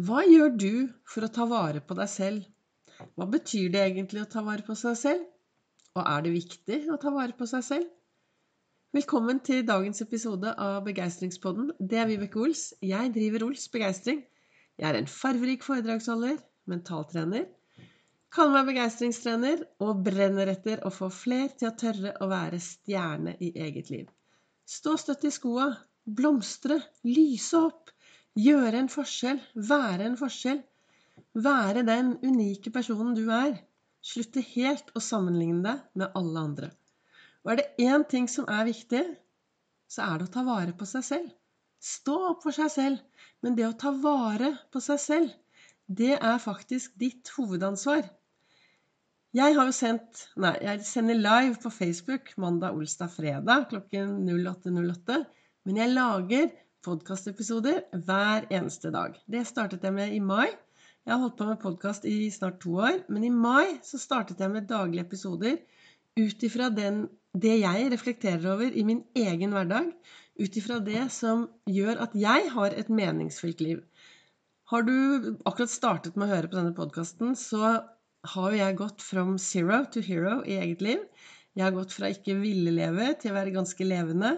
Hva gjør du for å ta vare på deg selv? Hva betyr det egentlig å ta vare på seg selv? Og er det viktig å ta vare på seg selv? Velkommen til dagens episode av Begeistringspodden. Det er Vibeke Ols. Jeg driver Ols Begeistring. Jeg er en farverik foredragsholder, mentaltrener, kaller meg begeistringstrener og brenner etter å få fler til å tørre å være stjerne i eget liv. Stå støtt i skoa, blomstre, lyse opp Gjøre en forskjell. Være en forskjell. Være den unike personen du er. Slutte helt å sammenligne deg med alle andre. Og er det én ting som er viktig, så er det å ta vare på seg selv. Stå opp for seg selv. Men det å ta vare på seg selv, det er faktisk ditt hovedansvar. Jeg har jo sendt Nei, jeg sender live på Facebook mandag, olsdag, fredag klokken 08.08. Men jeg lager podkastepisoder hver eneste dag. Det startet jeg med i mai. Jeg har holdt på med podkast i snart to år, men i mai så startet jeg med daglige episoder ut ifra det jeg reflekterer over i min egen hverdag. Ut ifra det som gjør at jeg har et meningsfylt liv. Har du akkurat startet med å høre på denne podkasten, så har jo jeg gått from zero to hero i eget liv. Jeg har gått fra ikke ville leve til å være ganske levende.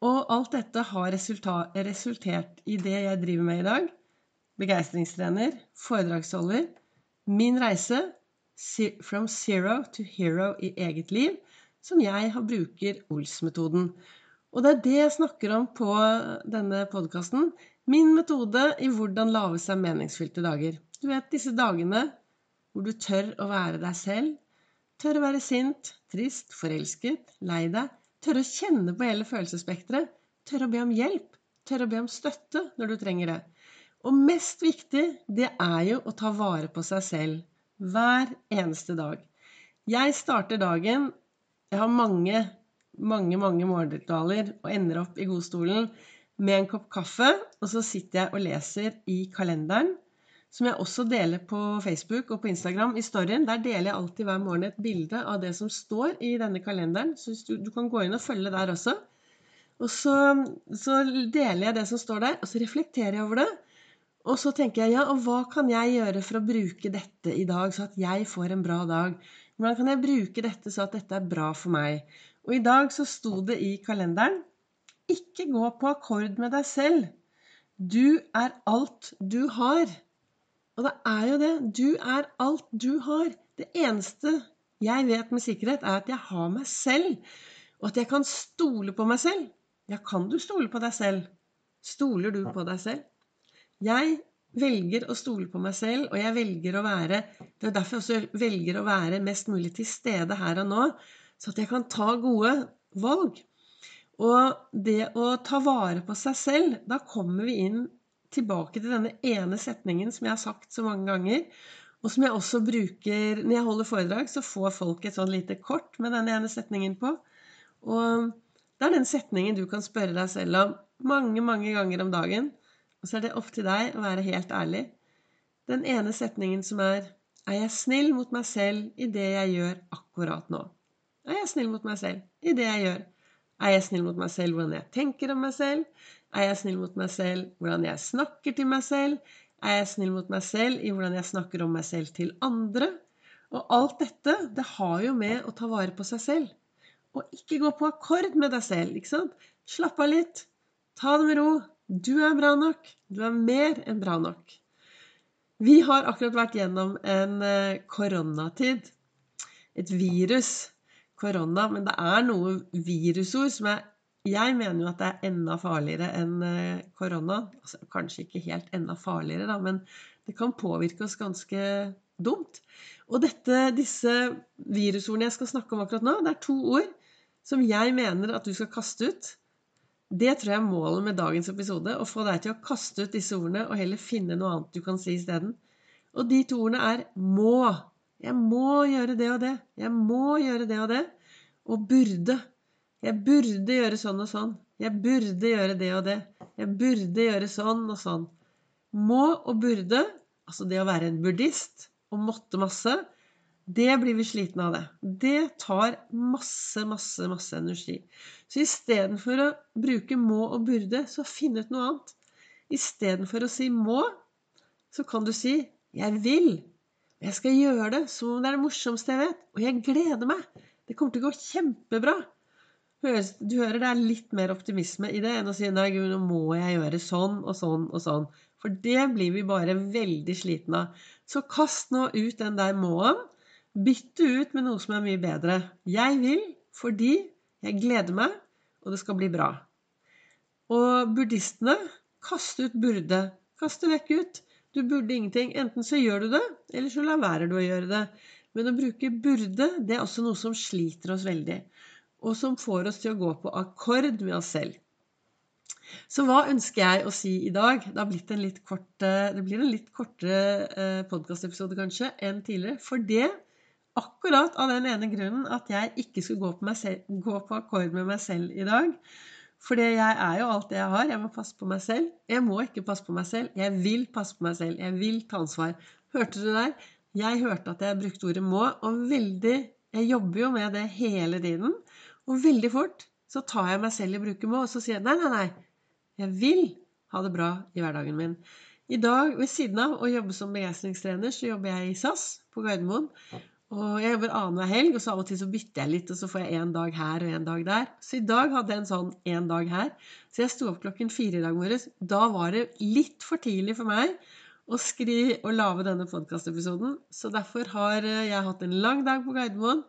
Og alt dette har resultert i det jeg driver med i dag. Begeistringstrener, foredragsholder. Min reise from zero to hero i eget liv, som jeg har bruker Ols-metoden. Og det er det jeg snakker om på denne podkasten. Min metode i hvordan lage seg meningsfylte dager. Du vet disse dagene hvor du tør å være deg selv. Tør å være sint, trist, forelsket, lei deg Tørre å kjenne på hele følelsesspekteret. Tørre å be om hjelp. Tørre å be om støtte når du trenger det. Og mest viktig, det er jo å ta vare på seg selv. Hver eneste dag. Jeg starter dagen Jeg har mange, mange, mange morgenritualer og ender opp i godstolen med en kopp kaffe, og så sitter jeg og leser i kalenderen som jeg også deler på Facebook og på Instagram i storyen. Der deler jeg alltid hver morgen et bilde av det som står i denne kalenderen. Så du, du kan gå inn og følge der også. Og så, så, deler jeg det som står der, og så reflekterer jeg over det. Og så tenker jeg ja, og hva kan jeg gjøre for å bruke dette i dag, så at jeg får en bra dag? Hvordan kan jeg bruke dette så at dette er bra for meg? Og i dag så sto det i kalenderen ikke gå på akkord med deg selv. Du er alt du har. Og det er jo det. Du er alt du har. Det eneste jeg vet med sikkerhet, er at jeg har meg selv, og at jeg kan stole på meg selv. Ja, kan du stole på deg selv? Stoler du på deg selv? Jeg velger å stole på meg selv, og jeg velger å være Det er derfor jeg også velger å være mest mulig til stede her og nå, så at jeg kan ta gode valg. Og det å ta vare på seg selv, da kommer vi inn tilbake til denne ene setningen som jeg har sagt så mange ganger, og som jeg også bruker når jeg holder foredrag, så får folk et sånn lite kort med denne ene setningen på. Og det er den setningen du kan spørre deg selv om mange, mange ganger om dagen. Og så er det opp til deg å være helt ærlig. Den ene setningen som er Er jeg snill mot meg selv i det jeg gjør akkurat nå? Er jeg snill mot meg selv i det jeg gjør? Er jeg snill mot meg selv hvordan jeg tenker om meg selv? Er jeg snill mot meg selv hvordan jeg snakker til meg selv? Er jeg snill mot meg selv i hvordan jeg snakker om meg selv til andre? Og alt dette, det har jo med å ta vare på seg selv. Og ikke gå på akkord med deg selv. ikke sant? Slapp av litt. Ta det med ro. Du er bra nok. Du er mer enn bra nok. Vi har akkurat vært gjennom en eh, koronatid. Et virus. Korona. Men det er noen virusord som er jeg mener jo at det er enda farligere enn eh, korona. Altså, kanskje ikke helt enda farligere, da, men det kan påvirke oss ganske dumt. Og dette, disse virusordene jeg skal snakke om akkurat nå, det er to ord som jeg mener at du skal kaste ut. Det tror jeg er målet med dagens episode. Å få deg til å kaste ut disse ordene og heller finne noe annet du kan si isteden. Og de to ordene er må. Jeg må gjøre det og det. Jeg må gjøre det og det. Og burde. Jeg burde gjøre sånn og sånn. Jeg burde gjøre det og det. Jeg burde gjøre sånn og sånn. Må og burde, altså det å være en buddhist og måtte masse, det blir vi slitne av det. Det tar masse, masse, masse energi. Så istedenfor å bruke må og burde, så finn ut noe annet. Istedenfor å si må, så kan du si 'Jeg vil'. Jeg skal gjøre det som om det er det morsomste jeg vet. Og jeg gleder meg. Det kommer til å gå kjempebra. Du hører det er litt mer optimisme i det enn å si 'Nei, Gud, nå må jeg gjøre sånn og sånn og sånn'. For det blir vi bare veldig slitne av. Så kast nå ut den der må-en. Bytt det ut med noe som er mye bedre. Jeg vil fordi jeg gleder meg, og det skal bli bra. Og buddhistene kast ut burde. Kast det vekk ut. Du burde ingenting. Enten så gjør du det, eller så lar være du å gjøre det. Men å bruke burde, det er også noe som sliter oss veldig. Og som får oss til å gå på akkord med oss selv. Så hva ønsker jeg å si i dag? Det, blitt en litt kort, det blir en litt kortere podkastepisode kanskje enn tidligere. For det akkurat av den ene grunnen at jeg ikke skulle gå på, selv, gå på akkord med meg selv i dag. For jeg er jo alt det jeg har. Jeg må passe på meg selv. Jeg må ikke passe på meg selv. Jeg vil passe på meg selv. Jeg vil ta ansvar. Hørte du der? Jeg hørte at jeg brukte ordet 'må', og veldig Jeg jobber jo med det hele tiden. Og veldig fort så tar jeg meg selv i bruke 'må', og så sier jeg nei, nei, nei. Jeg vil ha det bra i hverdagen min. I dag, ved siden av å jobbe som begeistringstrener, så jobber jeg i SAS på Gardermoen. Og jeg jobber annenhver helg, og så av og til så bytter jeg litt, og så får jeg en dag her og en dag der. Så i dag hadde jeg en sånn en dag her. Så jeg sto opp klokken fire i dag morges. Da var det litt for tidlig for meg å skri og lage denne podkastepisoden. Så derfor har jeg hatt en lang dag på Gardermoen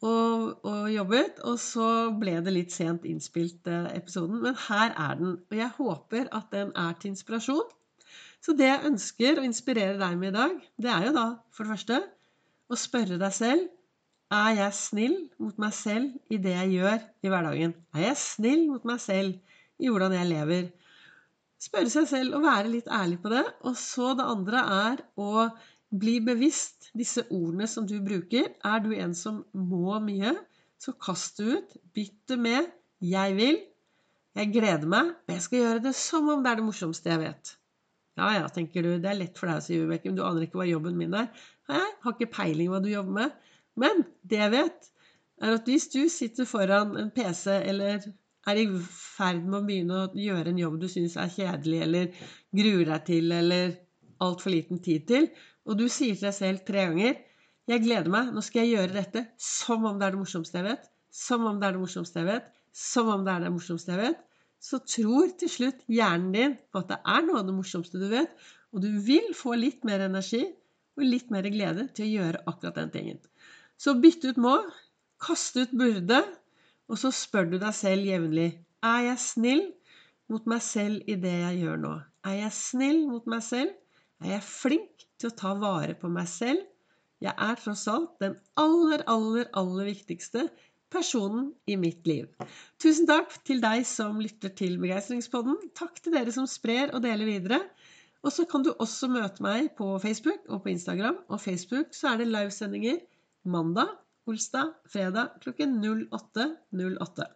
og, og, jobbet. Og så ble det litt sent innspilt episoden. Men her er den. Og jeg håper at den er til inspirasjon. Så det jeg ønsker å inspirere deg med i dag, det er jo da for det første og spørre deg selv er jeg snill mot meg selv i det jeg gjør i hverdagen? Er jeg snill mot meg selv i hvordan jeg lever? Spørre seg selv og være litt ærlig på det. Og så det andre er å bli bevisst disse ordene som du bruker. Er du en som må mye, så kast det ut. Bytt det med 'jeg vil'. Jeg gleder meg, og jeg skal gjøre det som om det er det morsomste jeg vet. Ja ja, tenker du, det er lett for deg å si, Vibeke, du aner ikke hva jobben min er. Jeg har ikke peiling hva du jobber med. Men det jeg vet, er at hvis du sitter foran en PC eller er i ferd med å begynne å gjøre en jobb du syns er kjedelig, eller gruer deg til, eller altfor liten tid til, og du sier til deg selv tre ganger 'Jeg gleder meg. Nå skal jeg gjøre dette som om det er det morsomste jeg vet', som om det er det morsomste jeg vet, som om det er det morsomste jeg vet, så tror til slutt hjernen din på at det er noe av det morsomste du vet, og du vil få litt mer energi og litt mer glede til å gjøre akkurat den tingen. Så bytt ut må, kast ut burde, og så spør du deg selv jevnlig er jeg snill mot meg selv i det jeg gjør nå. Er jeg snill mot meg selv? Er jeg flink til å ta vare på meg selv? Jeg er tross alt den aller, aller, aller viktigste personen i mitt liv. Tusen takk til deg som lytter til Begeistringspodden. Takk til dere som sprer og deler videre. Og så kan du også møte meg på Facebook og på Instagram. Og Facebook så er det livesendinger mandag, olsdag, fredag klokken 08.08. 08.